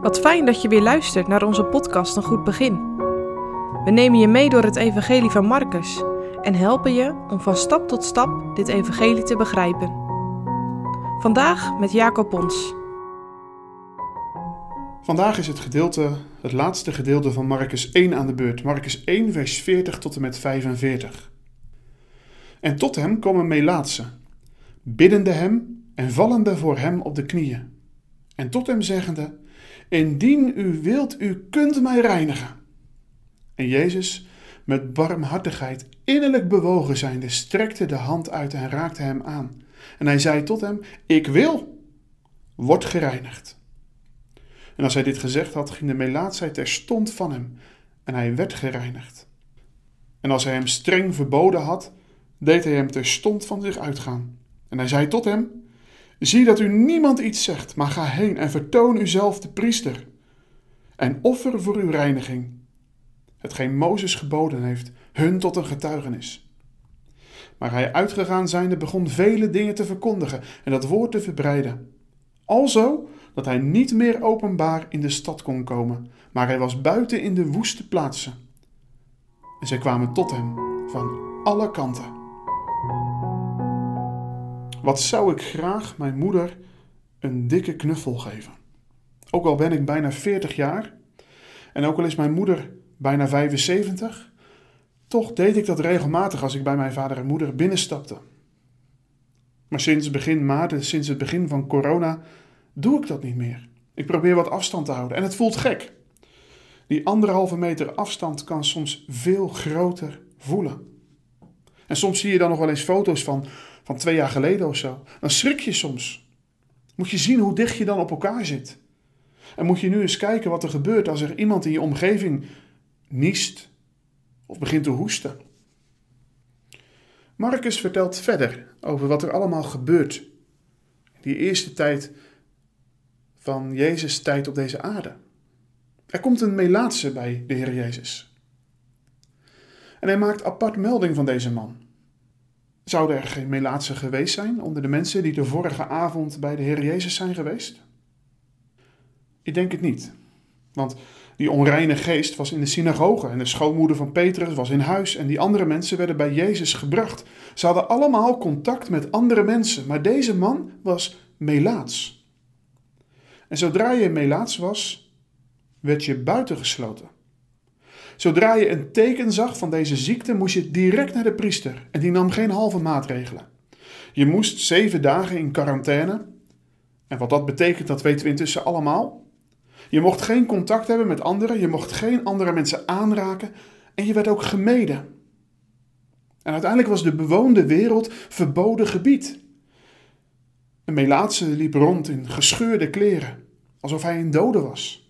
Wat fijn dat je weer luistert naar onze podcast Een Goed Begin. We nemen je mee door het Evangelie van Marcus en helpen je om van stap tot stap dit Evangelie te begrijpen. Vandaag met Jacob Pons. Vandaag is het gedeelte, het laatste gedeelte van Marcus 1 aan de beurt. Marcus 1, vers 40 tot en met 45. En tot hem komen Melaatsen, biddende hem en vallende voor hem op de knieën. En tot hem zeggende, Indien u wilt, u kunt mij reinigen. En Jezus, met barmhartigheid innerlijk bewogen zijnde, strekte de hand uit en raakte hem aan. En hij zei tot hem, ik wil, word gereinigd. En als hij dit gezegd had, ging de melaatsheid terstond van hem en hij werd gereinigd. En als hij hem streng verboden had, deed hij hem terstond van zich uitgaan. En hij zei tot hem, zie dat u niemand iets zegt, maar ga heen en vertoon uzelf de priester. En offer voor uw reiniging, hetgeen Mozes geboden heeft, hun tot een getuigenis. Maar hij uitgegaan zijnde begon vele dingen te verkondigen en dat woord te verbreiden. Alzo dat hij niet meer openbaar in de stad kon komen, maar hij was buiten in de woeste plaatsen. En zij kwamen tot hem van alle kanten. Wat zou ik graag mijn moeder een dikke knuffel geven? Ook al ben ik bijna 40 jaar en ook al is mijn moeder bijna 75, toch deed ik dat regelmatig als ik bij mijn vader en moeder binnenstapte. Maar sinds begin maart, sinds het begin van corona, doe ik dat niet meer. Ik probeer wat afstand te houden en het voelt gek. Die anderhalve meter afstand kan soms veel groter voelen. En soms zie je dan nog wel eens foto's van, van twee jaar geleden of zo. Dan schrik je soms. Moet je zien hoe dicht je dan op elkaar zit. En moet je nu eens kijken wat er gebeurt als er iemand in je omgeving niest of begint te hoesten. Marcus vertelt verder over wat er allemaal gebeurt. Die eerste tijd van Jezus' tijd op deze aarde. Er komt een Melaatse bij de Heer Jezus. En hij maakt apart melding van deze man. Zouden er geen Melaatse geweest zijn onder de mensen die de vorige avond bij de Heer Jezus zijn geweest? Ik denk het niet. Want die onreine geest was in de synagoge en de schoonmoeder van Petrus was in huis en die andere mensen werden bij Jezus gebracht. Ze hadden allemaal contact met andere mensen, maar deze man was Melaats. En zodra je Melaats was, werd je buitengesloten. Zodra je een teken zag van deze ziekte, moest je direct naar de priester en die nam geen halve maatregelen. Je moest zeven dagen in quarantaine. En wat dat betekent, dat weten we intussen allemaal. Je mocht geen contact hebben met anderen, je mocht geen andere mensen aanraken en je werd ook gemeden. En uiteindelijk was de bewoonde wereld verboden gebied. Een Melaatse liep rond in gescheurde kleren, alsof hij een dode was.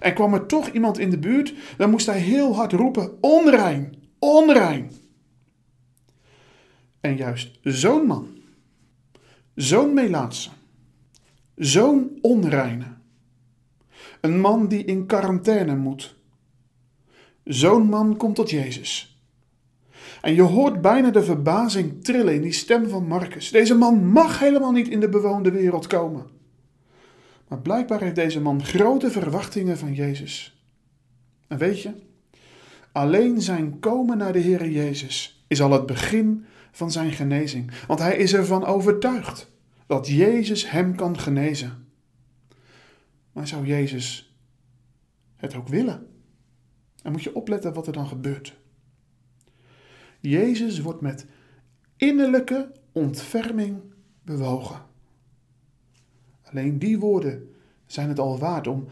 En kwam er toch iemand in de buurt, dan moest hij heel hard roepen: onrein, onrein. En juist zo'n man, zo'n Melaatse, zo'n onreine, een man die in quarantaine moet. Zo'n man komt tot Jezus. En je hoort bijna de verbazing trillen in die stem van Marcus. Deze man mag helemaal niet in de bewoonde wereld komen. Maar blijkbaar heeft deze man grote verwachtingen van Jezus. En weet je, alleen zijn komen naar de Heer Jezus is al het begin van zijn genezing. Want hij is ervan overtuigd dat Jezus hem kan genezen. Maar zou Jezus het ook willen? En moet je opletten wat er dan gebeurt. Jezus wordt met innerlijke ontferming bewogen. Alleen die woorden zijn het al waard om,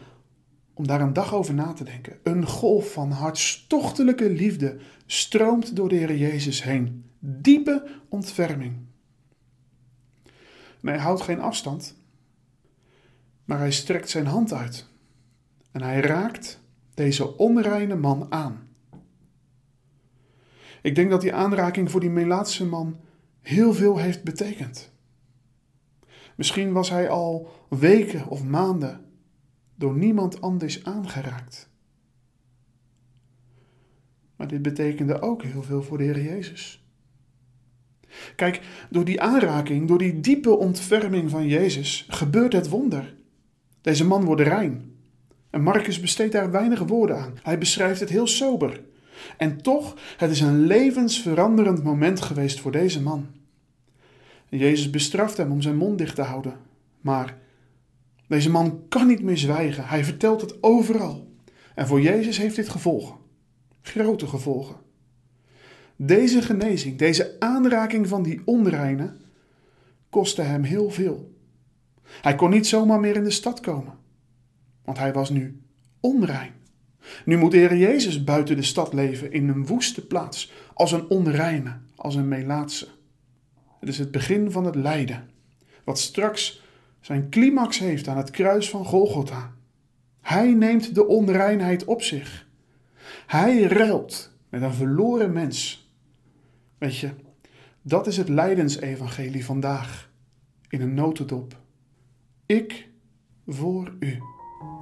om daar een dag over na te denken. Een golf van hartstochtelijke liefde stroomt door de Heer Jezus heen. Diepe ontferming. Maar hij houdt geen afstand maar hij strekt zijn hand uit en hij raakt deze onreine man aan. Ik denk dat die aanraking voor die Melaatse man heel veel heeft betekend. Misschien was hij al weken of maanden door niemand anders aangeraakt. Maar dit betekende ook heel veel voor de Heer Jezus. Kijk, door die aanraking, door die diepe ontferming van Jezus, gebeurt het wonder. Deze man wordt rein. En Marcus besteedt daar weinig woorden aan. Hij beschrijft het heel sober. En toch, het is een levensveranderend moment geweest voor deze man. Jezus bestraft hem om zijn mond dicht te houden. Maar deze man kan niet meer zwijgen. Hij vertelt het overal. En voor Jezus heeft dit gevolgen. Grote gevolgen. Deze genezing, deze aanraking van die onreine, kostte hem heel veel. Hij kon niet zomaar meer in de stad komen, want hij was nu onrein. Nu moet de Jezus buiten de stad leven in een woeste plaats, als een onreine, als een melaatse. Het is het begin van het lijden, wat straks zijn climax heeft aan het kruis van Golgotha. Hij neemt de onreinheid op zich. Hij ruilt met een verloren mens. Weet je, dat is het lijdensevangelie vandaag in een notendop. Ik voor u,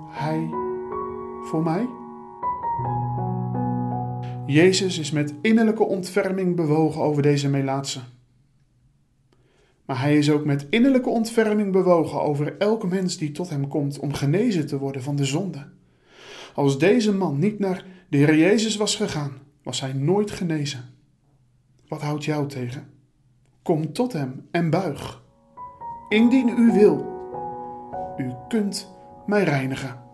hij voor mij. Jezus is met innerlijke ontferming bewogen over deze melaatse. Maar hij is ook met innerlijke ontferming bewogen over elke mens die tot hem komt om genezen te worden van de zonde. Als deze man niet naar de Heer Jezus was gegaan, was hij nooit genezen. Wat houdt jou tegen? Kom tot hem en buig. Indien u wil, u kunt mij reinigen.